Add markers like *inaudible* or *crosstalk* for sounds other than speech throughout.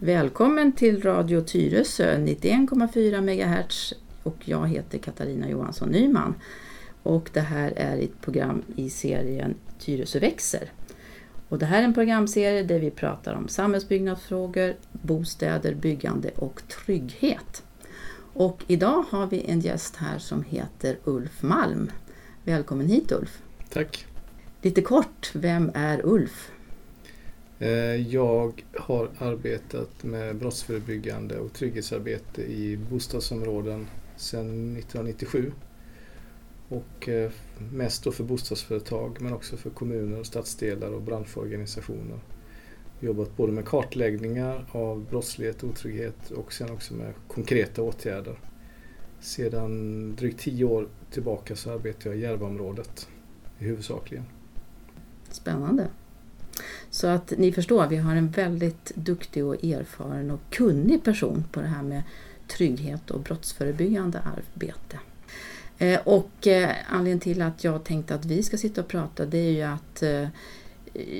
Välkommen till Radio Tyresö 91,4 MHz och jag heter Katarina Johansson Nyman. Och det här är ett program i serien Tyresö växer. Och det här är en programserie där vi pratar om samhällsbyggnadsfrågor, bostäder, byggande och trygghet. Och idag har vi en gäst här som heter Ulf Malm. Välkommen hit Ulf! Tack! Lite kort, vem är Ulf? Eh, jag har arbetat med brottsförebyggande och trygghetsarbete i bostadsområden sedan 1997. Och eh, mest då för bostadsföretag men också för kommuner, stadsdelar och branschorganisationer. Jobbat både med kartläggningar av brottslighet och otrygghet och sen också med konkreta åtgärder. Sedan drygt tio år tillbaka så arbetar jag i Järvaområdet huvudsakligen. Spännande. Så att ni förstår, vi har en väldigt duktig och erfaren och kunnig person på det här med trygghet och brottsförebyggande arbete. Eh, och eh, anledningen till att jag tänkte att vi ska sitta och prata det är ju att eh,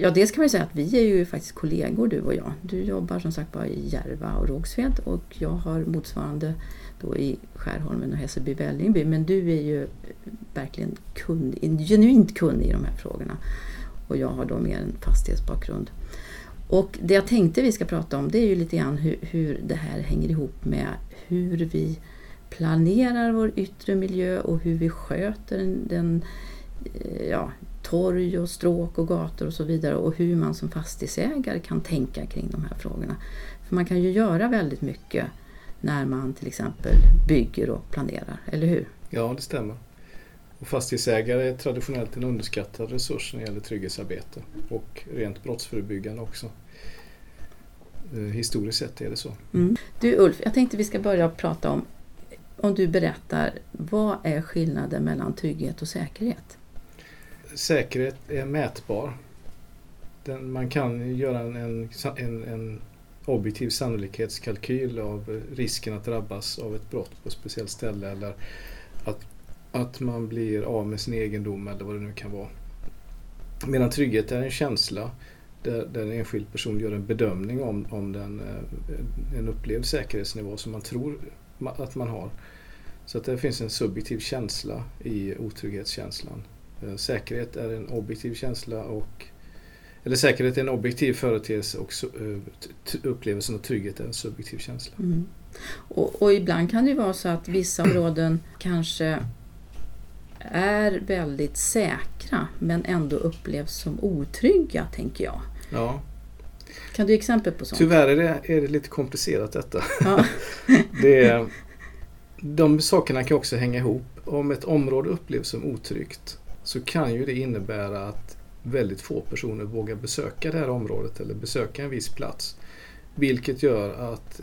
Ja, dels kan man ju säga att vi är ju faktiskt kollegor du och jag. Du jobbar som sagt bara i Järva och Rågsved och jag har motsvarande då i Skärholmen och Hässelby Vällingby. Men du är ju verkligen kunnig, genuint kunnig i de här frågorna. Och jag har då mer en fastighetsbakgrund. Och det jag tänkte vi ska prata om det är ju lite grann hur, hur det här hänger ihop med hur vi planerar vår yttre miljö och hur vi sköter den, den ja, torg och stråk och gator och så vidare och hur man som fastighetsägare kan tänka kring de här frågorna. För man kan ju göra väldigt mycket när man till exempel bygger och planerar, eller hur? Ja, det stämmer. Och fastighetsägare är traditionellt en underskattad resurs när det gäller trygghetsarbete och rent brottsförebyggande också. Eh, historiskt sett är det så. Mm. Du Ulf, jag tänkte vi ska börja prata om, om du berättar, vad är skillnaden mellan trygghet och säkerhet? Säkerhet är mätbar. Den, man kan göra en, en, en, en objektiv sannolikhetskalkyl av risken att drabbas av ett brott på ett speciellt ställe eller att att man blir av med sin egendom eller vad det nu kan vara. Medan trygghet är en känsla där, där en enskild person gör en bedömning om, om den, eh, en upplevd säkerhetsnivå som man tror att man har. Så att det finns en subjektiv känsla i otrygghetskänslan. Eh, säkerhet är en objektiv känsla och eller säkerhet är en objektiv företeelse och eh, upplevelsen av trygghet är en subjektiv känsla. Mm. Och, och, ibland kan det vara så att vissa områden kanske är väldigt säkra men ändå upplevs som otrygga, tänker jag. Ja. Kan du ge exempel på sånt? Tyvärr är det, är det lite komplicerat detta. Ja. *laughs* det, de sakerna kan också hänga ihop. Om ett område upplevs som otryggt så kan ju det innebära att väldigt få personer vågar besöka det här området eller besöka en viss plats. Vilket gör att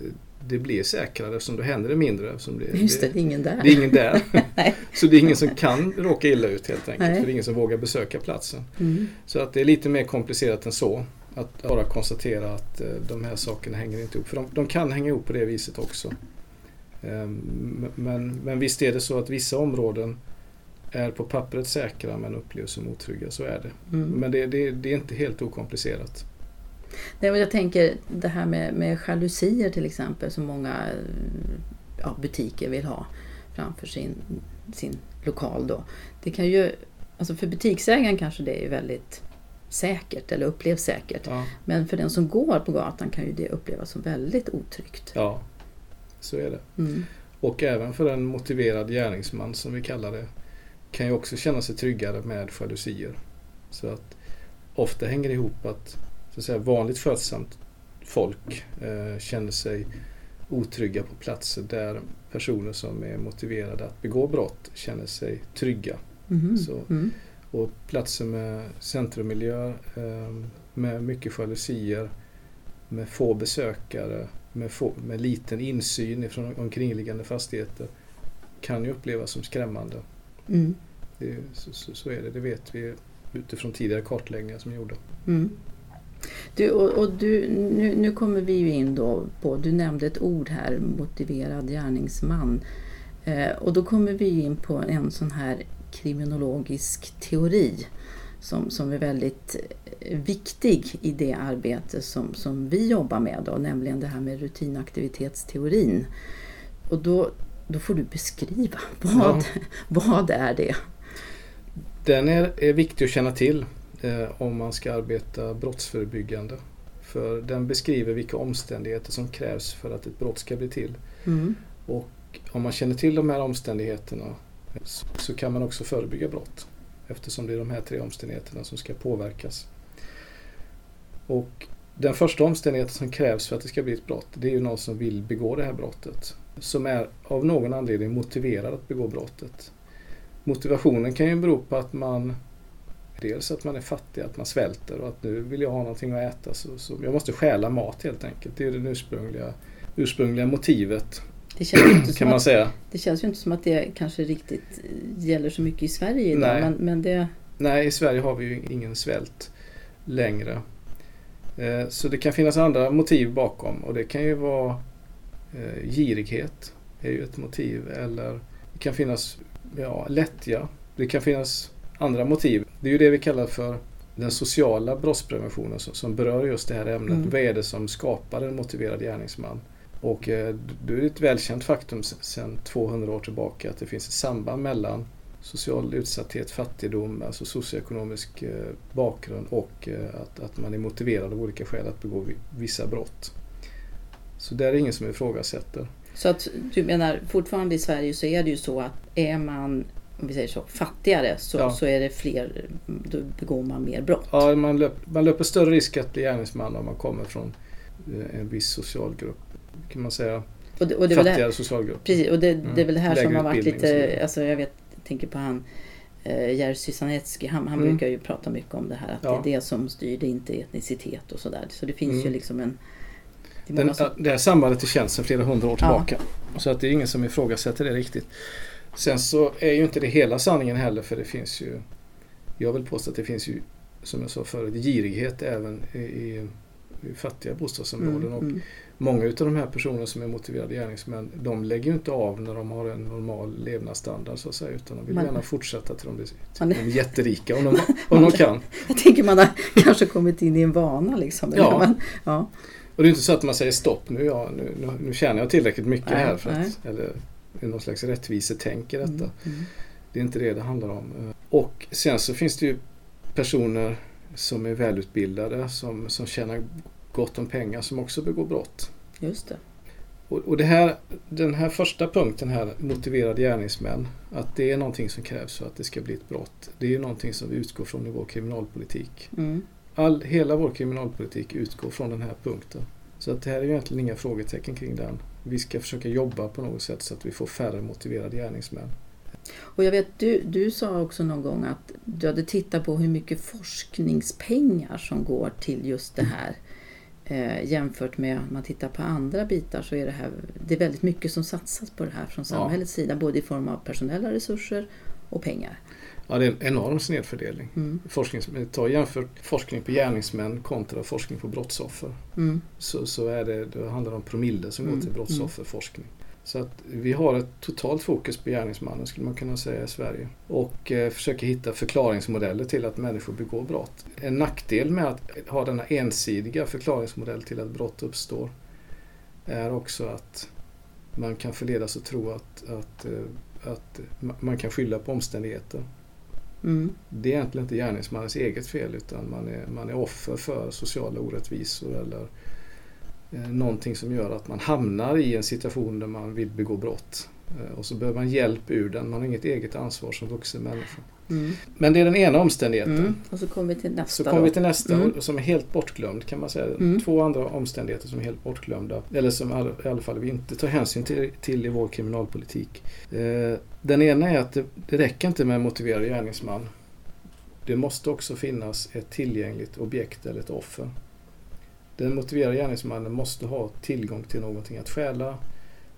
det blir säkrare eftersom då händer det mindre. Eftersom det, Just det, det är ingen där. Det är ingen där. *laughs* *laughs* så det är ingen som kan råka illa ut helt enkelt. Nej. För det är ingen som vågar besöka platsen. Mm. Så att det är lite mer komplicerat än så. Att bara konstatera att eh, de här sakerna hänger inte ihop. För de, de kan hänga ihop på det viset också. Ehm, men, men visst är det så att vissa områden är på pappret säkra men upplevs som otrygga. Så är det. Mm. Men det, det, det är inte helt okomplicerat. Nej, jag tänker det här med, med jalusier till exempel som många ja, butiker vill ha framför sin, sin lokal. Då. Det kan ju, alltså för butiksägaren kanske det är väldigt säkert eller upplevs säkert. Ja. Men för den som går på gatan kan ju det upplevas som väldigt otryggt. Ja, så är det. Mm. Och även för en motiverad gärningsman som vi kallar det kan ju också känna sig tryggare med jalusier. Så att ofta hänger det ihop att så att säga, vanligt skötsamt folk eh, känner sig otrygga på platser där personer som är motiverade att begå brott känner sig trygga. Mm. Så, mm. Och platser med centrummiljöer eh, med mycket jalusier, med få besökare, med, få, med liten insyn från omkringliggande fastigheter kan ju upplevas som skrämmande. Mm. Det, så, så, är det, det vet vi utifrån tidigare kartläggningar som gjorda. Mm. Du, och, och, du, nu, nu kommer vi ju in då på, du nämnde ett ord här, motiverad gärningsman. Eh, och då kommer vi in på en sån här kriminologisk teori som, som är väldigt eh, viktig i det arbete som, som vi jobbar med, då, nämligen det här med rutinaktivitetsteorin. Och då, då får du beskriva, *laughs* vad, ja. vad är det? Den är, är viktig att känna till om man ska arbeta brottsförebyggande. För den beskriver vilka omständigheter som krävs för att ett brott ska bli till. Mm. Och om man känner till de här omständigheterna så, så kan man också förebygga brott. Eftersom det är de här tre omständigheterna som ska påverkas. Och den första omständigheten som krävs för att det ska bli ett brott, det är ju någon som vill begå det här brottet. Som är av någon anledning motiverad att begå brottet. Motivationen kan ju bero på att man Dels att man är fattig, att man svälter och att nu vill jag ha någonting att äta så, så jag måste stjäla mat helt enkelt. Det är det ursprungliga, ursprungliga motivet. Det känns inte *clears throat* kan man att, säga. Det känns ju inte som att det kanske riktigt gäller så mycket i Sverige idag. Nej, men, men det... Nej i Sverige har vi ju ingen svält längre. Eh, så det kan finnas andra motiv bakom och det kan ju vara eh, girighet är ju ett motiv eller det kan finnas ja, lättja. Det kan finnas andra motiv. Det är ju det vi kallar för den sociala brottspreventionen som, berör just det här ämnet. Mm. Vad är det som skapar en motiverad gärningsman? Och eh, det är ett välkänt faktum sedan 200 år tillbaka att det finns ett samband mellan social utsatthet, fattigdom, alltså socioekonomisk eh, bakgrund och eh, att, att man är motiverad av olika skäl att begå vissa brott. Så det är ingen som ifrågasätter. Så att du menar fortfarande i Sverige så är det ju så att är man om vi säger så, fattigare så, ja. så är det fler, då begår man mer brott. Ja, man löper, man löper större risk att bli gärningsman om man kommer från en viss social grupp kan man säga. Och det, och det fattigare socialgrupp. Precis, och det, mm. det är väl det här Lägre som har varit lite, alltså jag vet, tänker på han eh, Jerzy Sanetski, han, han mm. brukar ju prata mycket om det här att ja. det är det som styr, det är inte etnicitet och sådär. Så det finns mm. ju liksom en det, Den, som... det här sambandet är känt sedan flera hundra år tillbaka. Ja. Så att det är ingen som ifrågasätter det riktigt. Sen så är ju inte det hela sanningen heller för det finns ju Jag vill påstå att det finns ju som jag sa förut girighet även i, i, i fattiga bostadsområden. Mm, och mm många av de här personerna som är motiverade gärningsmän de lägger ju inte av när de har en normal levnadsstandard så att säga utan de vill man, gärna fortsätta till de blir man, de är jätterika om de, om de kan. Jag tänker man har kanske kommit in i en vana liksom. Ja. Man, ja. Och det är inte så att man säger stopp nu, ja, nu, nu, nu tjänar jag tillräckligt mycket nej, här för att, eller det är någon slags rättvisetänk i detta. Mm, mm. Det är inte det det handlar om. Och sen så finns det ju personer som är välutbildade som, som tjänar gott om pengar som också begår brott. Just det. Och, och det här, den här första punkten här, motiverade gärningsmän, att det är någonting som krävs för att det ska bli ett brott. Det är ju någonting som vi utgår från i vår kriminalpolitik. Mm. All, hela vår kriminalpolitik utgår från den här punkten. Så att det här är egentligen inga frågetecken kring den. Vi ska försöka jobba på något sätt så att vi får färre motiverade gärningsmän. Och jag vet, du, du sa också någon gång att du hade tittat på hur mycket forskningspengar som går till just det här. Eh, jämfört med om man tittar på andra bitar så är det, här, det är väldigt mycket som satsas på det här från samhällets ja. sida. Både i form av personella resurser och pengar. Ja, det är en enorm snedfördelning. Mm. Forsknings, ta jämfört forskning på gärningsmän kontra forskning på brottsoffer. Mm. Så, så är det, det handlar om promille som mm. går till mm. brottsofferforskning. Så att vi har ett totalt fokus på gärningsmannen skulle man kunna säga i Sverige. Och eh, försöker hitta förklaringsmodeller till att människor begår brott. En nackdel med att ha denna ensidiga förklaringsmodell till att brott uppstår är också att man kan förledas att tro att, att, eh, att man kan skylla på omständigheter. Mm. Det är egentligen inte gärningsmannens eget fel utan man är, man är offer för sociala orättvisor eller Eh, någonting som gör att man hamnar i en situation där man vill begå brott. Eh, och så behöver man hjälp ur den, man har inget eget ansvar som vuxen människa. Mm. Men det är den ena omständigheten. Mm. Och så kommer vi till nästa. Så kommer vi till nästa mm. som är helt bortglömd kan man säga. Mm. Två andra omständigheter som är helt bortglömda. Eller som i alla fall vi inte tar hänsyn till, till i vår kriminalpolitik. Eh, den ena är att det, det räcker inte med en motiverad gärningsman. Det måste också finnas ett tillgängligt objekt eller ett offer. Den motiverade gärningsmannen måste ha tillgång till någonting att stjäla,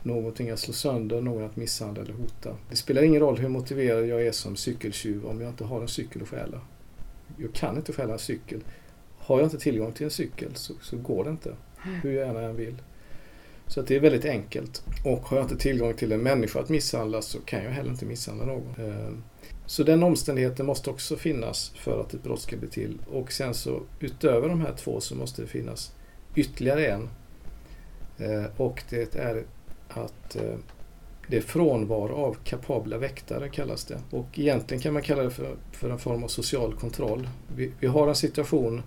någonting att slå sönder, någon att misshandla eller hota. Det spelar ingen roll hur motiverad jag är som cykeltjuv om jag inte har en cykel att stjäla. Jag kan inte stjäla en cykel. Har jag inte tillgång till en cykel så, så går det inte, hur jag än vill. Så att det är väldigt enkelt. Och har jag inte tillgång till en människa att misshandla så kan jag heller inte misshandla någon. Eh, så den omständigheten måste också finnas för att ett brott ska bli till. Och sen så utöver de här två så måste det finnas ytterligare en. Eh, och det är att eh, det är frånvaro av kapabla väktare kallas det. Och egentligen kan man kalla det för, för en form av social kontroll. Vi, vi har en situation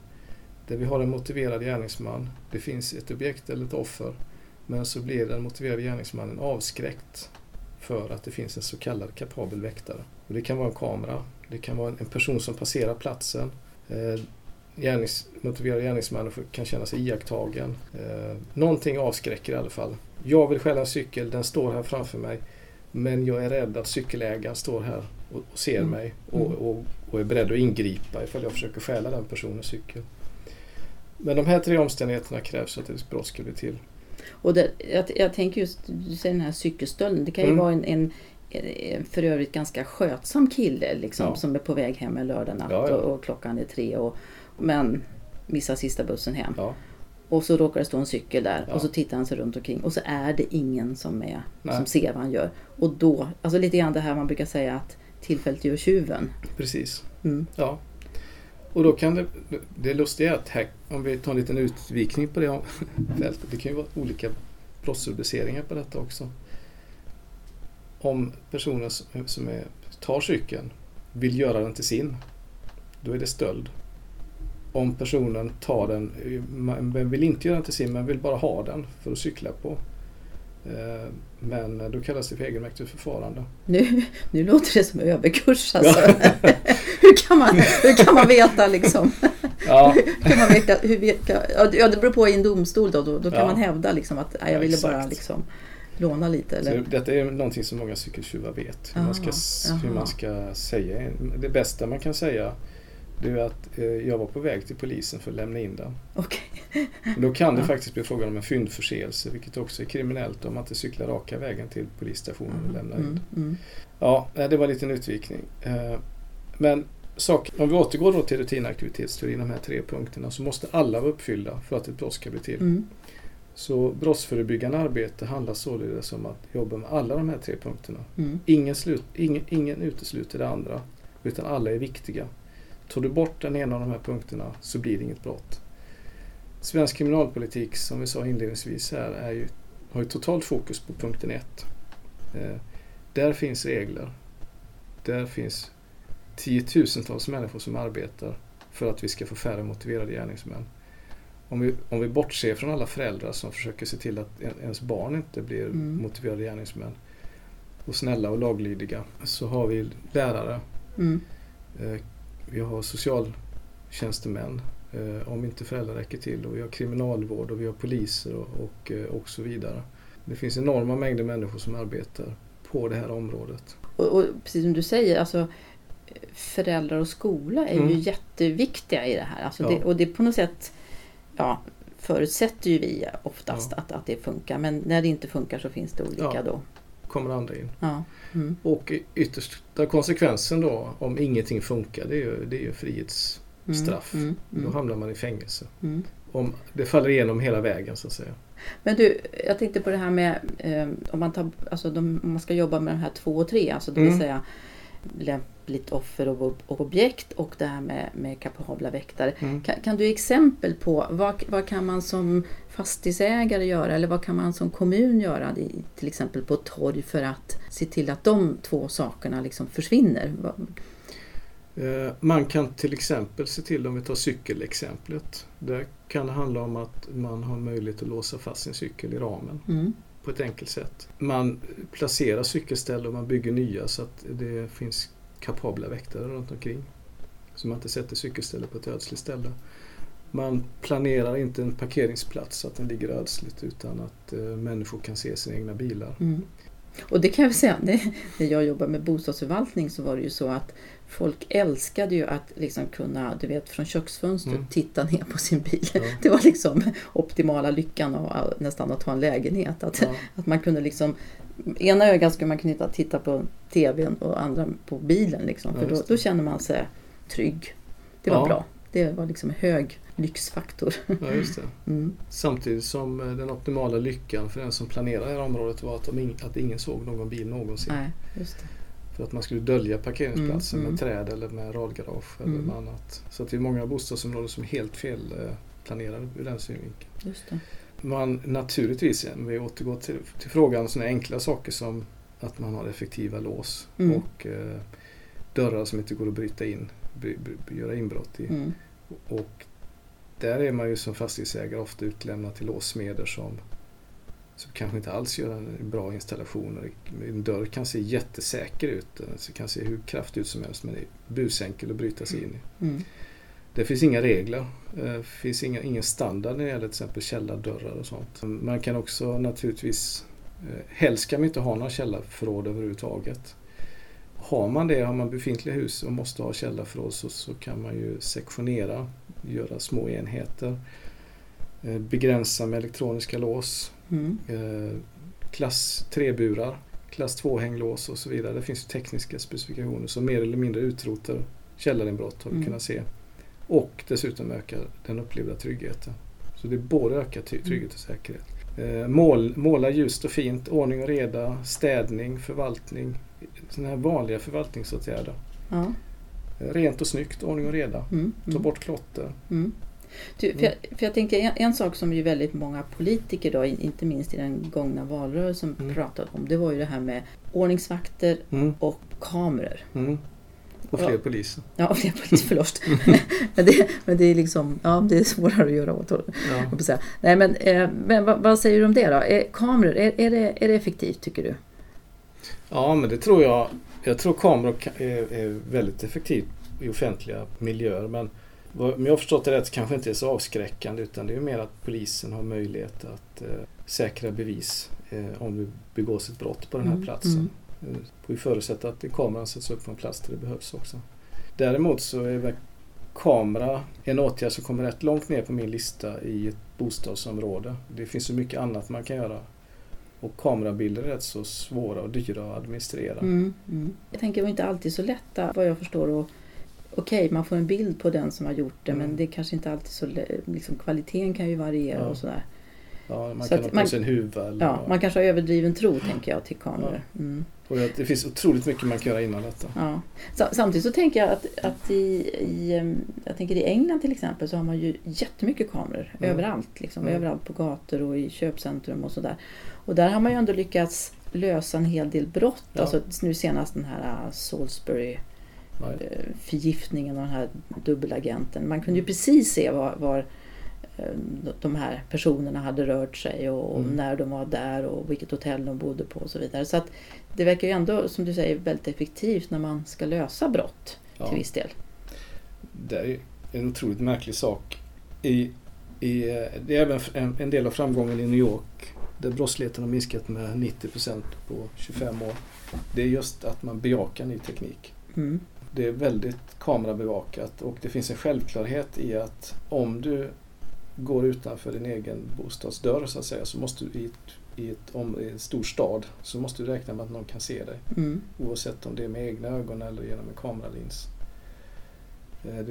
där vi har en motiverad gärningsman. Det finns ett objekt eller ett offer. Men så blir den motiverade gärningsmannen avskräckt för att det finns en så kallad kapabel väktare. Och det kan vara en kamera, det kan vara en person som passerar platsen. Eh, gärnings, motiverade gärningsmannen kan känna sig iakttagen. Eh, någonting avskräcker i alla fall. Jag vill stjäla en cykel, den står här framför mig. Men jag är rädd att cykelägaren står här och, och ser mm. mig och, mm. och, och, är beredd att ingripa ifall jag försöker stjäla den personens cykel. Men de här tre omständigheterna krävs för att ett brott ska bli till. Och det, jag, jag tänker just, du säger den här cykelstölden, det kan ju mm. vara en, en, för övrigt ganska skötsam kille liksom, ja. som är på väg hem en lördag natt ja, ja. Och, och, klockan är tre och, men missar sista bussen hem. Och så råkar det stå en cykel där och så tittar han sig runt omkring och så är det ingen som, är, som ser vad han gör. Och då, alltså lite grann det här man brukar säga att tillfället gör tjuven. Precis. Mm. Ja, och då kan det, det lustiga är att här, om vi tar en liten utvikning på det *laughs* fältet, det kan ju vara olika brottsrubriceringar på detta också. Om personen som är, tar cykeln vill göra den till sin, då är det stöld. Om personen tar den, men vill inte göra den till sin, men vill bara ha den för att cykla på, Eh, men då kallas det för egenmäktigt förfarande. Nu, nu låter det som överkurs alltså. Ja. *laughs* hur, kan man, hur kan man veta liksom? Ja. *laughs* hur kan man veta, hur, ja, det beror på i en domstol då. Då, då kan ja. man hävda liksom att nej, jag ville bara liksom låna lite. Eller? Så detta är någonting som många cykeltjuvar vet. Hur, man ska, hur man ska säga. Det bästa man kan säga det är att eh, jag var på väg till polisen för att lämna in den. Okay. Då kan det ja. faktiskt bli frågan om en fyndförseelse vilket också är kriminellt om man inte cyklar raka vägen till polisstationen mm. och lämnar in mm. Mm. Ja, det var en liten utvikning. Eh, men sak, om vi återgår då till rutinaktivitetsteorin, de här tre punkterna, så måste alla vara uppfyllda för att ett brott ska bli till. Mm. Så brottsförebyggande arbete handlar således om att jobba med alla de här tre punkterna. Mm. Ingen, slut, ingen, ingen utesluter det andra, utan alla är viktiga. Tar du bort den ena av de här punkterna så blir det inget brott. Svensk kriminalpolitik, som vi sa inledningsvis här, är ju, har ju totalt fokus på punkten 1. Eh, där finns regler. Där finns tiotusentals människor som arbetar för att vi ska få färre motiverade gärningsmän. Om vi, om vi bortser från alla föräldrar som försöker se till att ens barn inte blir mm. motiverade gärningsmän och snälla och laglydiga så har vi lärare, mm. eh, vi har socialtjänstemän eh, om inte föräldrar räcker till och vi har kriminalvård och vi har poliser och, och, eh, och så vidare. Det finns enorma mängder människor som arbetar på det här området. Och, och precis som du säger, alltså, föräldrar och skola är mm. ju jätteviktiga i det här. Alltså ja. det, och det är på något sätt ja, förutsätter ju vi oftast ja. att, att det funkar. Men när det inte funkar så finns det olika ja. då. kommer andra in. Ja. Mm. Och yttersta konsekvensen då om ingenting funkar det är ju, det är ju frihetsstraff. Mm. Mm. Då mm. hamnar man i fängelse. Mm. Om det faller igenom hela vägen så att säga. Men du, jag tänkte på det här med eh, om, man tar, alltså de, om man ska jobba med de här två och tre, alltså det vill mm. säga lämpligt offer och, objekt och det här med, med kapabla väktare. Mm. Kan, kan, du exempel på vad, vad kan man som fastighetsägare göra eller vad kan man som kommun göra till exempel på torg för att se till att de två sakerna liksom försvinner? Eh, man kan till exempel se till, om vi tar cykelexemplet, där kan det handla om att man har möjlighet att låsa fast sin cykel i ramen. Mm på ett enkelt sätt. Man placerar cykelställ och man bygger nya så att det finns kapabla väktare runt omkring. Så man inte sätter cykelstället på ett ödsligt ställe. Man planerar inte en parkeringsplats så att den ligger ödsligt utan att eh, människor kan se sina egna bilar. Mm. Och det kan jag säga, *laughs* när jag jobbade med bostadsförvaltning så var det ju så att folk älskade ju att liksom kunna, du vet från köksfönstret, mm. titta ner på sin bil. Ja. *laughs* Det var liksom optimala lyckan av nästan att ha en lägenhet. Att, ja. att man kunde liksom, ena ögat skulle man kunna titta på TVn och andra på bilen. Liksom, för ja, då, då känner man sig trygg. Det var bra. Det var liksom hög lyxfaktor. Ja, just det. *laughs* Mm. Samtidigt som eh, den optimala lyckan för den som planerade det här området var att, de, att ingen såg någon bil någonsin. Nej, just det. För att man skulle dölja parkeringsplatsen mm, med mm. träd eller med radgarage eller mm. annat. Så att det är många bostadsområden som är helt fel eh, planerade ur den synvinkeln. Just det. Man, naturligtvis, om vi återgår till, till frågan, sådana enkla saker som att man har effektiva lås mm. och eh, dörrar som inte går att bryta in, by, by, göra inbrott i. Mm. Och där är man ju som fastighetsägare ofta utlämnad till låssmeder som, som kanske inte alls gör en bra installation. En dörr kan se jättesäker ut, den kan se hur kraftig ut som helst men är busenkel att bryta sig in i. Mm. Det finns inga regler. Det eh, finns inga, ingen standard när det gäller till exempel källardörrar och sånt. Man kan också naturligtvis eh, Helst ska man inte ha några källarförråd överhuvudtaget. Har man det, har man befintliga hus och måste ha källarförråd så, så kan man ju sektionera, göra små enheter. Eh, begränsa med elektroniska lås. Mm. Klass 3-burar, klass 2-hänglås och så vidare. Det finns tekniska specifikationer som mer eller mindre utrotar källarinbrott har vi mm. kunnat se. Och dessutom ökar den upplevda tryggheten. Så det både ökar trygghet och säkerhet. Eh, mål, måla ljust och fint, ordning och reda, städning, förvaltning. Sådana här vanliga förvaltningsåtgärder. Ja. Rent och snyggt, ordning och reda. Mm, Ta mm. bort klotter. Mm. Du, för, jag, för jag tänker en, en, sak som ju väldigt många politiker, då, inte minst i den gångna valrörelsen, mm. pratade om. Det var ju det här med ordningsvakter mm. och kameror. Mm. Och fler ja. poliser. Ja, fler poliser, förlåt. *laughs* *laughs* men, det, men det är liksom, ja det är svårare att göra åt. Ja. Nej, men, eh, men vad, vad, säger du om det då? Är, kameror, är, är, det, är det effektivt tycker du? Ja, men det tror jag. Jag tror kameror är, väldigt effektivt i offentliga miljöer. Men om jag har förstått det rätt kanske inte är så avskräckande utan det är mer att polisen har möjlighet att eh, säkra bevis eh, om det begås ett brott på den här mm. platsen. Mm. Eh, får ju förutsätta att kameran sätts upp på en plats där det behövs också. Däremot så är kamera en åtgärd som kommer rätt långt ner på min lista i ett bostadsområde. Det finns så mycket annat man kan göra. Och kamerabilder är rätt så svåra och dyra att administrera. Mm, mm. Jag tänker det inte alltid så lätta vad jag förstår. Okej, okay, man får en bild på den som har gjort det mm. men det är kanske inte alltid så liksom, Kvaliteten kan ju variera ja. och sådär. Ja, man så kan ha på sig en huva. Eller ja, man kanske har överdriven tro tänker jag till kameror. Ja. Mm. Och det finns otroligt mycket man kan göra innan detta. Ja. Samtidigt så tänker jag att, att i, i, jag tänker i England till exempel så har man ju jättemycket kameror mm. överallt. Liksom, mm. Överallt på gator och i köpcentrum och sådär. Och där har man ju ändå lyckats lösa en hel del brott. Ja. Alltså nu senast den här uh, Salisbury uh, förgiftningen och den här dubbelagenten. Man kunde ju precis se var, var Eh, de här personerna hade rört sig och, mm. när de var där och vilket hotell de bodde på och så vidare. Så att det verkar ju ändå, som du säger, väldigt effektivt när man ska lösa brott ja. till viss del. Det är en otroligt märklig sak. I, i, det är även en, en del av framgången i New York där brottsligheten har minskat med 90% på 25 år. Det är just att man bejakar ny teknik. Mm. Det är väldigt kamerabevakat och det finns en självklarhet i att om du går utanför din egen bostadsdörr så att säga så måste du i, ett, i, ett om, i en stor stad så måste du räkna med att någon kan se dig. Mm. Oavsett om det är med egna ögon eller genom en kameralins. Eh,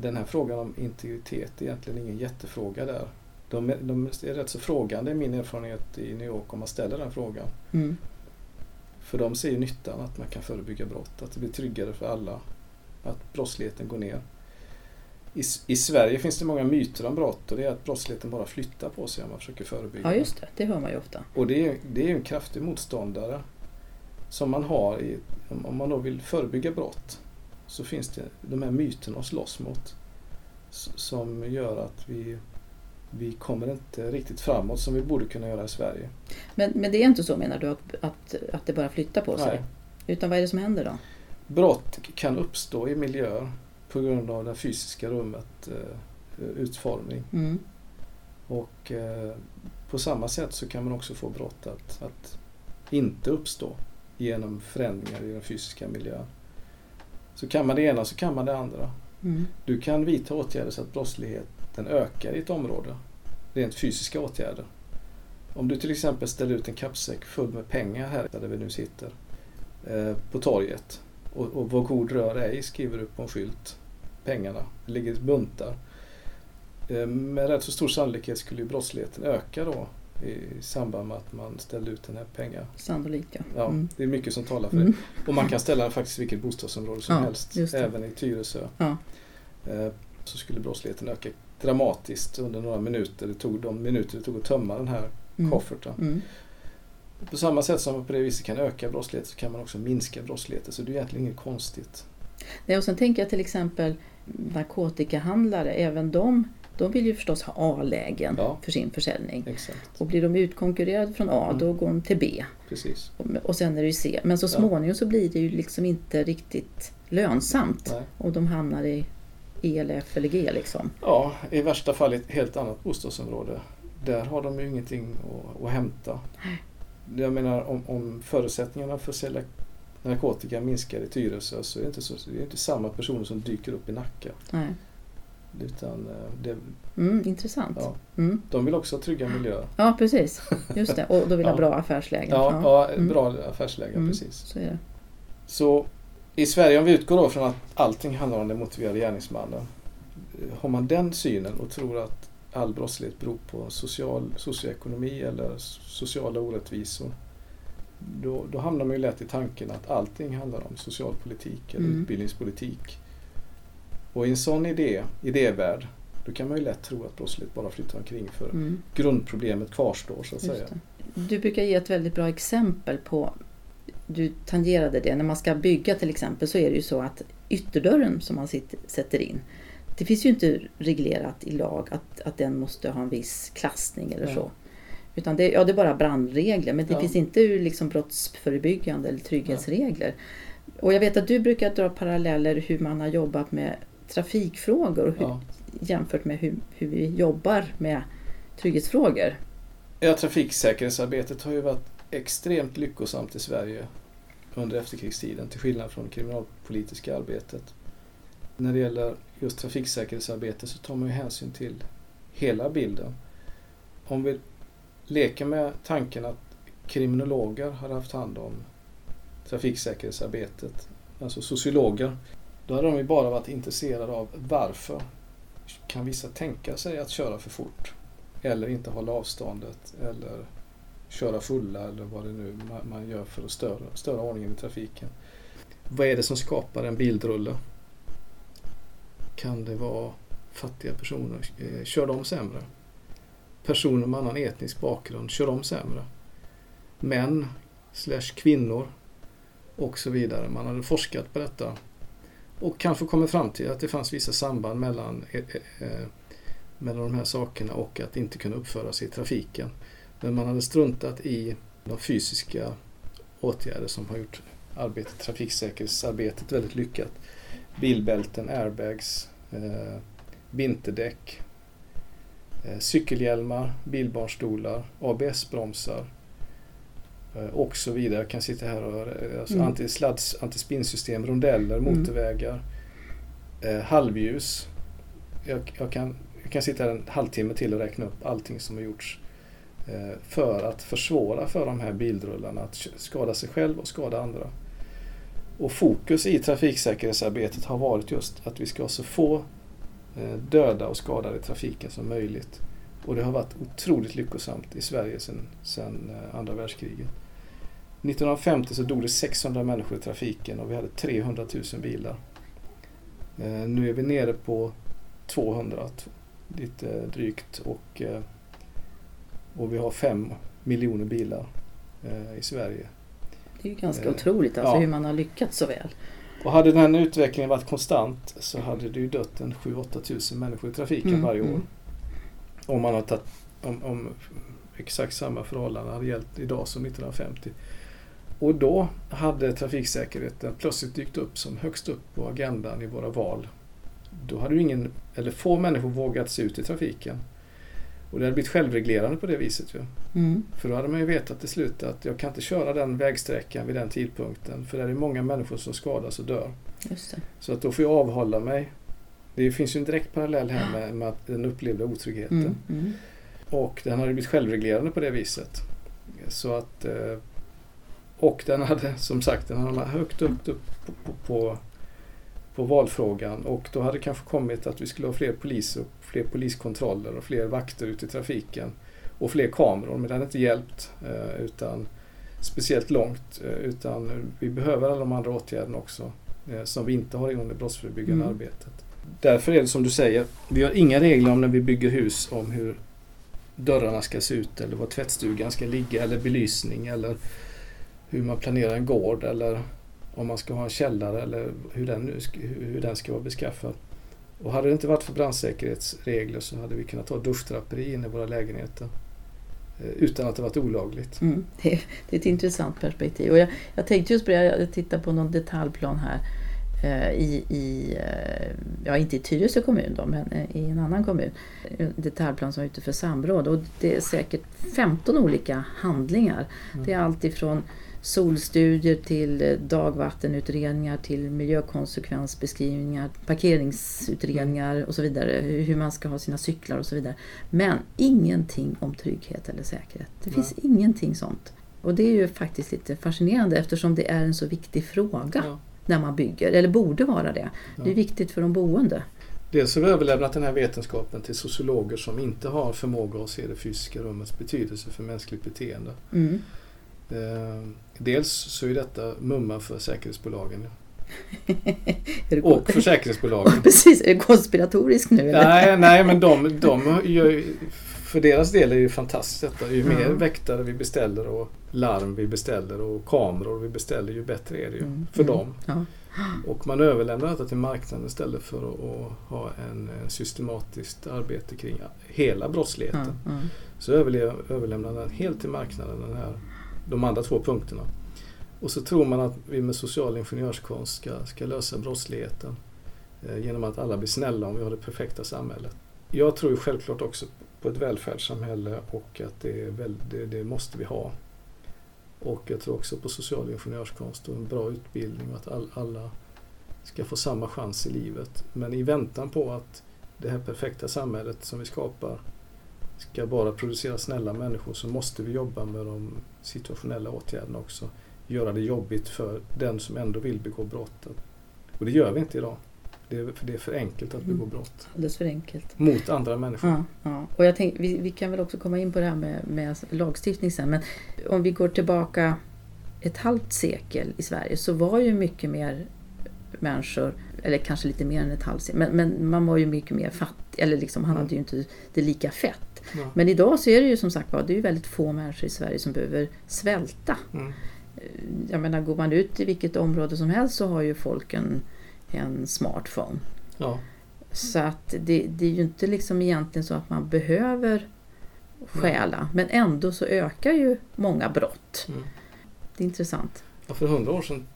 den här frågan om integritet är egentligen ingen jättefråga där. De, de är rätt så frågande i min erfarenhet i New York om man ställer den frågan. Mm. För de ser nyttan att man kan förebygga brott, att det blir tryggare för alla, att brottsligheten går ner i, I Sverige finns det många myter om brott och det är att brottsligheten bara flyttar på sig om man försöker förebygga. Ja just det, det hör man ju ofta. Och det är, det är en kraftig motståndare som man har i, om man då vill förebygga brott så finns det de här myterna att slåss mot som gör att vi, vi kommer inte riktigt framåt som vi borde kunna göra i Sverige. Men, men det är inte så menar du att, att, att det bara flyttar på sig? Nej. Utan vad är det som händer då? Brott kan uppstå i miljöer på grund av det fysiska rummet eh, utformning. Mm. Och eh, på samma sätt så kan man också få brott att, att inte uppstå genom förändringar i den fysiska miljön. Så kan man det ena så kan man det andra. Mm. Du kan vidta åtgärder så att brottsligheten ökar i ett område. Rent fysiska åtgärder. Om du till exempel ställer ut en kappsäck full med pengar här där vi nu sitter eh, på torget och, och vad god rör ej skriver du på en skylt pengarna. Ligger buntar. Eh, med rätt så stor sannolikhet skulle ju brottsligheten öka då i samband med att man ställde ut den här pengar. Sannolikt ja. Ja, Mm. det är mycket som talar för Mm. det. Och man kan ställa den faktiskt i vilket bostadsområde som Ja, helst. Även i Tyresö. Ja. Eh, Så skulle brottsligheten öka dramatiskt under några minuter. Det tog de minuter det tog att tömma den här Mm. kofferten. Mm. På samma sätt som man på det viset kan öka brottsligheten så kan man också minska brottsligheten. Så det är egentligen inget konstigt. Nej, och sen tänker jag till exempel narkotikahandlare, även de, de vill ju förstås ha A-lägen Ja. för sin försäljning. Exakt, Och blir de utkonkurrerade från A, Mm. då går de till B. precis. Och- sen är det ju C. Men så Ja. småningom så blir det ju liksom inte riktigt lönsamt. Nej. Och de hamnar i E eller F eller G liksom. Ja, i värsta fall i ett helt annat bostadsområde. Där har de ju ingenting att, att hämta. Jag menar om, om förutsättningarna för att sälja narkotika minskar i Tyresö så är det inte, så, det är inte samma personer som dyker upp i Nacka. Nej. Utan eh, det, Mm, intressant. ja, Mm. de vill också ha trygga miljöer. Ja, precis. Just det. Och då vill ha Ja. bra affärslägen. Ja, ja Mm. bra affärslägen, Mm. precis. Så. Så i Sverige, om vi utgår då från att allting handlar om den motiverade gärningsmannen. eh, Har man den synen och tror att all brottslighet beror på social, socioekonomi eller sociala orättvisor. Då, då hamnar man ju lätt i tanken att allting handlar om socialpolitik eller Mm. utbildningspolitik. Och i en sån idé, idévärld, då kan man ju lätt tro att brottslighet bara flyttar omkring för Mm. grundproblemet kvarstår så att säga. Just det. Du brukar ge ett väldigt bra exempel på, du tangerade det, när man ska bygga till exempel så är det ju så att ytterdörren som man sitter, sätter in, det finns ju inte reglerat i lag att, att den måste ha en viss klassning eller Ja. så. Utan det, ja, det är bara brandregler men det Ja. finns inte liksom brottsförebyggande eller trygghetsregler. Och jag vet att du brukar dra paralleller hur man har jobbat med trafikfrågor och hur, jämfört med hur, hur vi jobbar med trygghetsfrågor. Ja, trafiksäkerhetsarbetet har ju varit extremt lyckosamt i Sverige under efterkrigstiden till skillnad från kriminalpolitiska arbetet. När det gäller just trafiksäkerhetsarbete så tar man ju hänsyn till hela bilden. Om vi leker med tanken att kriminologer har haft hand om trafiksäkerhetsarbetet, alltså sociologer, då hade de ju bara varit intresserade av varför kan vissa tänka sig att köra för fort? Eller inte hålla avståndet eller köra fulla eller vad det nu man gör för att störa, störa ordningen i trafiken. Vad är det som skapar en bildrulle? Kan det vara fattiga personer? Eh, kör de sämre? Personer med annan etnisk bakgrund, kör de sämre? Män slash kvinnor och så vidare. Man hade forskat på detta och kanske kommit fram till att det fanns vissa samband mellan eh, eh, mellan de här sakerna och att inte kunna uppföra sig i trafiken. Men man hade struntat i de fysiska åtgärder som har gjort arbetet, trafiksäkerhetsarbetet väldigt lyckat. Bilbälten, airbags, eh, vinterdäck, eh, cykelhjälmar, bilbarnstolar, ABS-bromsar eh, och så vidare. Jag kan sitta här och eh, alltså Mm. antisladds, antispinnsystem, rondeller, Mm. motorvägar, eh, halvljus. Jag, jag, kan, jag kan sitta här en halvtimme till och räkna upp allting som har gjorts eh, för att försvåra för de här bildrullarna att skada sig själv och skada andra. Och fokus i trafiksäkerhetsarbetet har varit just att vi ska ha så få eh, döda och skadade i trafiken som möjligt. Och det har varit otroligt lyckosamt i Sverige sedan, eh, andra världskriget. 1950 så dog det 600 människor i trafiken och vi hade 300 000 bilar. Eh, nu är vi nere på 200, lite drygt och, och vi har 5 miljoner bilar i Sverige. Det är ju ganska Eh, otroligt alltså ja. hur man har lyckats så väl. Och hade den utvecklingen varit konstant så hade det ju dött en 7-8 tusen människor i trafiken Mm, varje år. mm. Om, man har tagit, om, om exakt samma förhållanden hade gällt idag som 1950. Och då hade trafiksäkerheten plötsligt dykt upp som högst upp på agendan i våra val. Då hade ju ingen, eller få människor vågat se ut i trafiken. Och det hade blivit självreglerande på det viset ju. Mm. För då hade man ju vetat till slut att jag kan inte köra den vägsträckan vid den tidpunkten. För det är många människor som skadas och dör. Just det. Så att då får jag avhålla mig. Det finns ju en direkt parallell här med, med den upplevda otryggheten. Mm. Mm. Och den hade blivit självreglerande på det viset. Så att, eh, och den hade som sagt den hade högt upp, upp på, på, på, på valfrågan och då hade det kanske kommit att vi skulle ha fler poliser, fler poliskontroller och fler vakter ute i trafiken och fler kameror. Men det hade inte hjälpt eh, utan speciellt långt eh, utan vi behöver alla de andra åtgärderna också eh, som vi inte har inom det brottsförebyggande mm. arbetet. Därför är det som du säger, vi har inga regler om när vi bygger hus om hur dörrarna ska se ut eller var tvättstugan ska ligga eller belysning eller hur man planerar en gård eller om man ska ha en källare eller hur den, hur den ska vara beskaffad. Och hade det inte varit för brandsäkerhetsregler så hade vi kunnat ha duschdraperi inne i våra lägenheter eh, utan att det varit olagligt. Mm, *laughs* det, är, det, är ett intressant perspektiv. Och jag, jag tänkte just på det, jag tittade på någon detaljplan här eh, i, i, eh, ja inte i Tyresö kommun då, men i en annan kommun. En detaljplan som är ute för samråd och det är säkert 15 olika handlingar. Mm. Det är allt ifrån solstudier till eh, dagvattenutredningar till miljökonsekvensbeskrivningar, parkeringsutredningar och så vidare. Hur man ska ha sina cyklar och så vidare. Men ingenting om trygghet eller säkerhet. Det finns ja. ingenting sånt. Och det är ju faktiskt lite fascinerande eftersom det är en så viktig fråga ja. när man bygger, eller borde vara det. Ja. Det är viktigt för de boende. Dels har vi överlämnat den här vetenskapen till sociologer som inte har förmåga att se det fysiska rummets betydelse för mänskligt beteende. Mm. Dels så är detta mumma för säkerhetsbolagen. *laughs* och försäkringsbolagen. *laughs* Precis, är det konspiratoriskt nu? Eller? Nej, *laughs* nej, men de, de gör, för deras del är det ju fantastiskt detta. Ju mer väktare vi beställer och larm vi beställer och kameror vi beställer ju bättre är det ju mm. för mm. dem. Ja. Och man överlämnar detta till marknaden istället för att, ha en, systematiskt arbete kring hela brottsligheten. Så överlämnar man helt till marknaden den här de andra två punkterna. Och så tror man att vi med social ingenjörskonst ska, ska lösa brottsligheten eh, genom att alla blir snälla om vi har det perfekta samhället. Jag tror självklart också på ett välfärdssamhälle och att det, väl, det, det, måste vi ha. Och jag tror också på social ingenjörskonst och en bra utbildning och att all, alla ska få samma chans i livet. Men i väntan på att det här perfekta samhället som vi skapar ska bara producera snälla människor så måste vi jobba med de situationella åtgärderna också. Göra det jobbigt för den som ändå vill begå brott. Och det gör vi inte idag. Det är, för det är för enkelt att begå mm. brott. Alldeles för enkelt. Mot andra människor. Ja, ja. Och jag tänk, vi, vi, kan väl också komma in på det här med, med lagstiftning sen. Men om vi går tillbaka ett halvt sekel i Sverige så var ju mycket mer människor, eller kanske lite mer än ett halvt sekel, men, men man var ju mycket mer fattig, eller liksom, han hade ju inte det lika fett. Ja. Men idag så är det ju som sagt det är väldigt få människor i Sverige som behöver svälta. Mm. Eh, jag menar, går man ut i vilket område som helst så har ju folk en, en smartphone. Ja. Så att det, det, är ju inte liksom egentligen så att man behöver stjäla. Men ändå så ökar ju många brott. Mm. Det är intressant. Ja, för hundra år sedan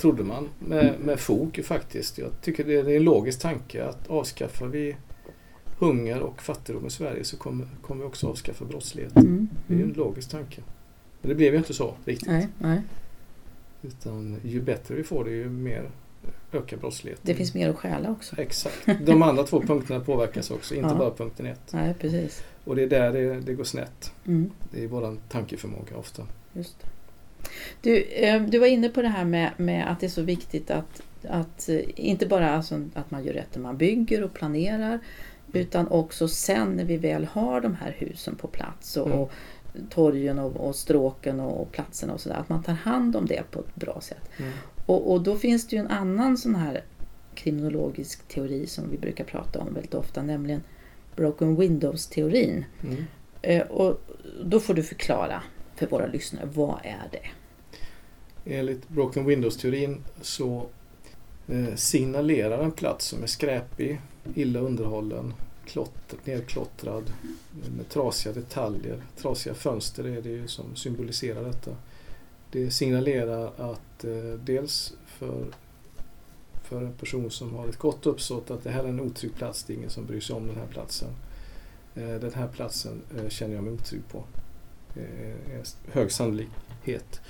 trodde man med, med fog faktiskt. Jag tycker det är en logisk tanke att avskaffar vi hunger och fattigdom i Sverige så kommer, kommer vi också avskaffa brottsligheten. Mm. Mm. Det är ju en mm. logisk tanke. Men det blev ju inte så riktigt. Nej, nej. Utan ju bättre vi får det ju mer ökar brottsligheten. Det finns mer att stjäla också. Exakt. De andra två punkterna påverkas också, inte ja. bara punkten ett. Nej, precis. Och det är där det, det går snett. Mm. Det är vår tankeförmåga ofta. Just det. Du, eh, du var inne på det här med, med att det är så viktigt att, att eh, inte bara alltså att man gör rätt när man bygger och planerar utan också sen när vi väl har de här husen på plats och, mm. och torgen och, och stråken och, och platserna och sådär. Att man tar hand om det på ett bra sätt. Mm. Och, och då finns det ju en annan sån här kriminologisk teori som vi brukar prata om väldigt ofta, nämligen Broken Windows-teorin. Mm. Eh, och då får du förklara för våra lyssnare, vad är det? Enligt Broken Windows-teorin så eh, signalerar en plats som är skräpig, illa underhållen, klotter, nerklottrad eh, med trasiga detaljer. Trasiga fönster är det ju som symboliserar detta. Det signalerar att eh, dels för, för en person som har ett gott uppsåt att det här är en otrygg plats, det är ingen som bryr sig om den här platsen. Den här platsen känner jag mig otrygg på. Eh, hög sannolikhet.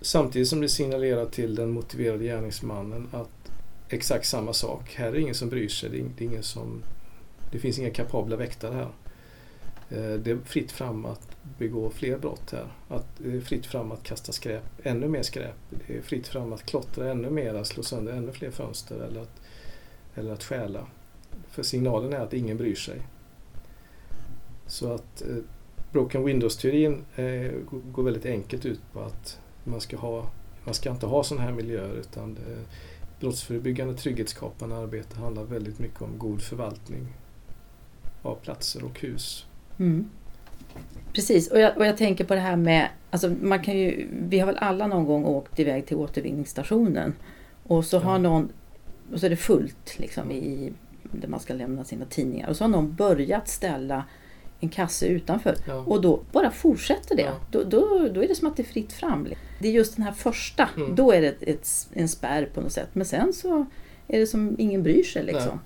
Samtidigt som det signalerar till den motiverade gärningsmannen att exakt samma sak. Här är det ingen som bryr sig. Det, är ingen som, det finns inga kapabla väktare här. Eh, det är fritt fram att begå fler brott här. Att det är fritt fram att kasta skräp, ännu mer skräp. Det är fritt fram att klottra ännu mer, slå sönder ännu fler fönster eller att, eller att stjäla. För signalen är att ingen bryr sig. Så att eh, Broken Windows-teorin eh, går väldigt enkelt ut på att man ska, ha, man ska inte ha sådana här miljöer utan det, brottsförebyggande trygghetsskapande arbete handlar väldigt mycket om god förvaltning av platser och hus. Mm. Precis, och jag, och jag tänker på det här med, alltså man kan ju, vi har väl alla någon gång åkt iväg till återvinningsstationen och så har någon, och så är det fullt liksom i, där man ska lämna sina tidningar och så har någon börjat ställa en kasse utanför ja. och då bara fortsätter det. Ja. Då, då, då är det som att det är fritt fram. Det är just den här första, mm. då är det ett, ett, en spärr på något sätt. Men sen så är det som ingen bryr sig liksom.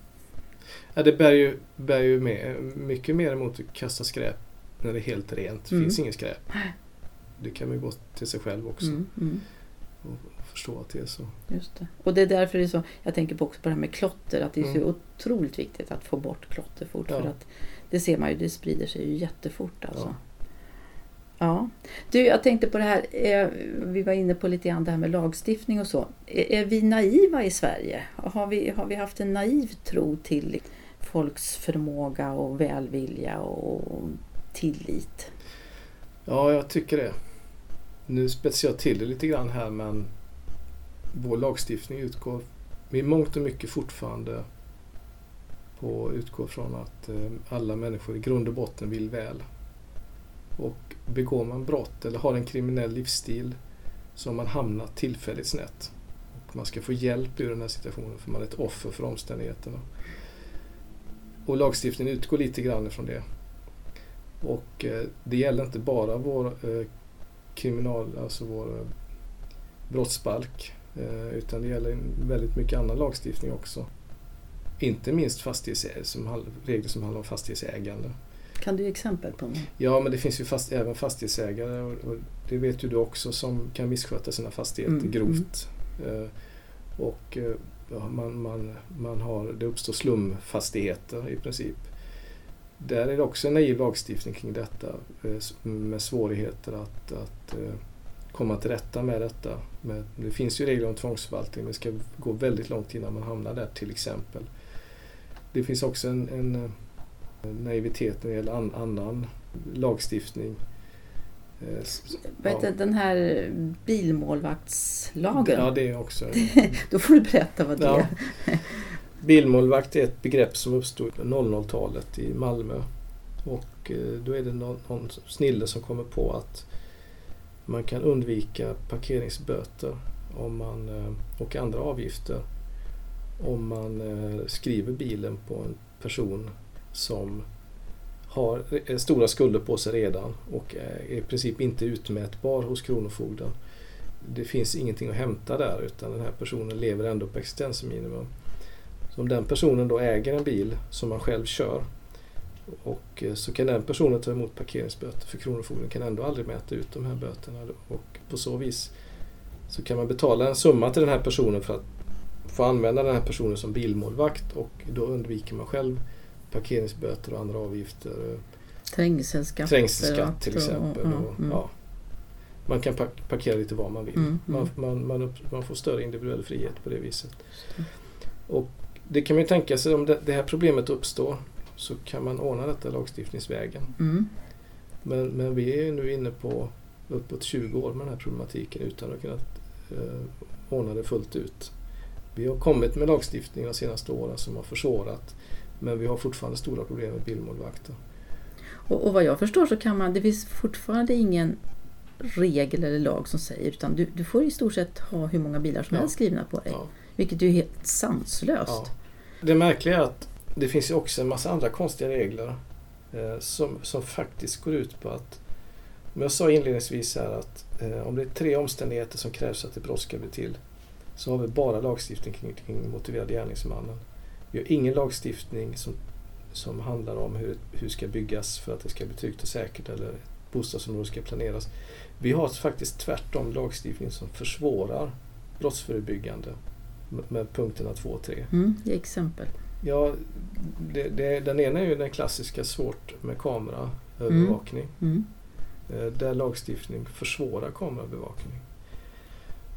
Ja, det bär ju, bär ju med, mycket mer emot att kasta skräp när det är helt rent. Det mm. finns inget skräp. Det kan man ju gå till sig själv också. Mm, mm. Och förstå att det är så. Just det. Och det är därför det är så, jag tänker på också på det här med klotter, att det är så mm. otroligt viktigt att få bort klotter fort. Ja. För att det ser man ju, det sprider sig ju jättefort alltså. Ja. Ja. Du, jag tänkte på det här, eh, vi var inne på lite grann det här med lagstiftning och så. Är, vi naiva i Sverige? Har vi, har vi haft en naiv tro till folks förmåga och välvilja och tillit? Ja, jag tycker det. Nu spetsar jag till det lite grann här men vår lagstiftning utgår i mångt och mycket fortfarande på utgår från att eh, alla människor i grund och botten vill väl. Och begår man brott eller har en kriminell livsstil så har man hamnat tillfälligt snett. Och man ska få hjälp ur den här situationen för man är ett offer för omständigheterna. Och lagstiftningen utgår lite grann ifrån det. Och eh, det gäller inte bara vår eh, kriminal, alltså vår eh, brottsbalk utan det gäller väldigt mycket annan lagstiftning också. Inte minst som, regler som handlar om fastighetsägande. Kan du ge exempel på något? Ja, men det finns ju fast, även fastighetsägare och, och, det vet ju du också som kan missköta sina fastigheter mm. grovt. Mm. och ja, man, man, man har, det uppstår slumfastigheter i princip. Där är det också en naiv lagstiftning kring detta eh, med svårigheter att, att eh, komma till rätta med detta. det finns ju regler om tvångsförvaltning men det ska gå väldigt långt innan man hamnar där till exempel. Det finns också en, en eh, naivitet när det gäller an, annan lagstiftning. Vet ja. Den här bilmålvaktslagen? Ja, det är också. *laughs* Då får du berätta vad det ja. är. Bilmålvakt är ett begrepp som uppstod på 00-talet i Malmö. Och eh, då är det någon, någon snille som kommer på att man kan undvika parkeringsböter om man, eh, och andra avgifter om man eh, skriver bilen på en person som har eh, stora skulder på sig redan och är i princip inte utmätbar hos Kronofogden. Det finns ingenting att hämta där utan den här personen lever ändå på existensminimum. Så om den personen då äger en bil som man själv kör och eh, så kan den personen ta emot parkeringsböter för Kronofogden kan ändå aldrig mäta ut de här böterna. Och på så vis så kan man betala en summa till den här personen för att få använda den här personen som bilmålvakt och då undviker man själv parkeringsböter och andra avgifter. Trängselskatt. Trängselskatt till exempel. Och, och, mm. ja. Man kan parkera lite var man vill. Mm, mm. Man, man, man, man, får större individuell frihet på det viset. Och det kan man ju tänka sig om det, det, här problemet uppstår så kan man ordna detta lagstiftningsvägen. Mm. Men, men vi är nu inne på uppåt 20 år med den här problematiken utan att kunna eh, ordna det fullt ut. Vi har kommit med lagstiftning de senaste åren som har försvårat men vi har fortfarande stora problem med bilmålvakter. Och, och vad jag förstår så kan man, det finns fortfarande ingen regel eller lag som säger utan du, du får i stort sett ha hur många bilar som ja. helst skrivna på dig. Ja. Vilket är helt sanslöst. Ja. Det märkliga är att det finns ju också en massa andra konstiga regler eh, som, som faktiskt går ut på att, som jag sa inledningsvis här att eh, om det är tre omständigheter som krävs att ett brott ska bli till så har vi bara lagstiftning kring, kring motiverade gärningsmannen. Vi har ingen lagstiftning som, som handlar om hur ett hus ska byggas för att det ska bli tryggt och säkert eller ett bostadsområde ska planeras. Vi har faktiskt tvärtom lagstiftning som försvårar brottsförebyggande med punkterna 2 och 3. Mm, ge exempel. Ja, det, det, den ena är ju den klassiska svårt med kamera. kameraövervakning. Mm. Eh, Där lagstiftning försvårar kamerabevakning.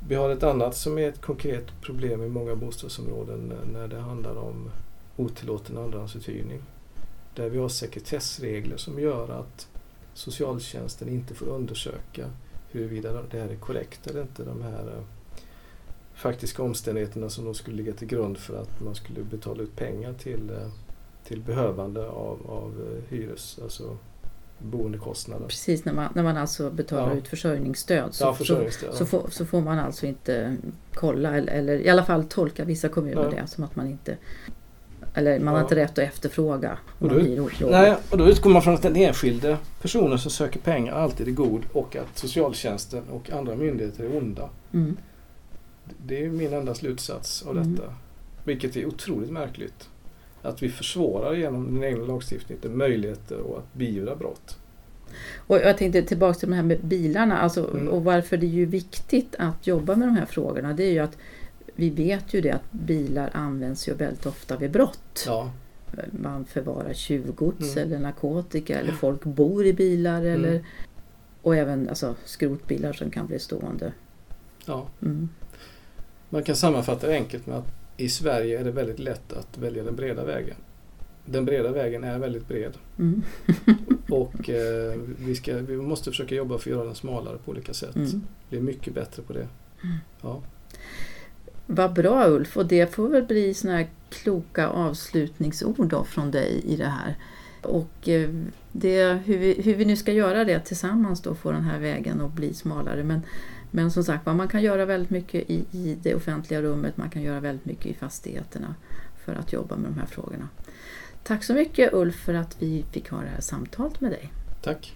Vi har ett annat som är ett konkret problem i många bostadsområden när- det handlar om otillåten andrahandsuthyrning. Där vi har sekretessregler som gör att socialtjänsten inte får undersöka huruvida det här är korrekt eller inte. De här eh, faktiska omständigheterna som då skulle ligga till grund för att man skulle betala ut pengar till, eh, till behövande av, av eh, hyres, alltså boendekostnader. Precis, när man, när man alltså betalar Ja. ut försörjningsstöd så, Ja, så, försörjningsstöd. så, får, så får man alltså inte kolla eller, eller i alla fall tolka vissa kommuner det som att man inte eller man har inte rätt att efterfråga Och då-. Nej, och då utgår man från att den enskilde personen som söker pengar alltid är god och att socialtjänsten och andra myndigheter är onda. Mm. Det är min enda slutsats av Mm. detta. Vilket är otroligt märkligt. Att vi försvårar genom den egna lagstiftningen möjligheter att beivra brott. Och jag tänkte tillbaka till det här med bilarna alltså, Mm. och varför det är ju viktigt att jobba med de här frågorna. Det är ju att vi vet ju det att bilar används ju väldigt ofta vid brott. Ja, Man förvarar tjuvgods Mm. eller narkotika eller folk bor i bilar eller Mm. och även alltså, skrotbilar som kan bli stående. ja. Mm. Man kan sammanfatta det enkelt med att i Sverige är det väldigt lätt att välja den breda vägen. Den breda vägen är väldigt bred Mm. *laughs* och eh, vi, ska, vi måste försöka jobba för att göra den smalare på olika sätt. Mm. Bli mycket bättre på det. Ja. Vad bra Ulf och det får väl bli såna här kloka avslutningsord då från dig i det här. Och eh, det, hur, vi, hur vi nu ska göra det tillsammans då, få den här vägen att bli smalare. Men, men som sagt man kan göra väldigt mycket i, i det offentliga rummet, man kan göra väldigt mycket i fastigheterna för att jobba med de här frågorna. Tack så mycket Ulf för att vi fick ha det här samtalet med dig. Tack!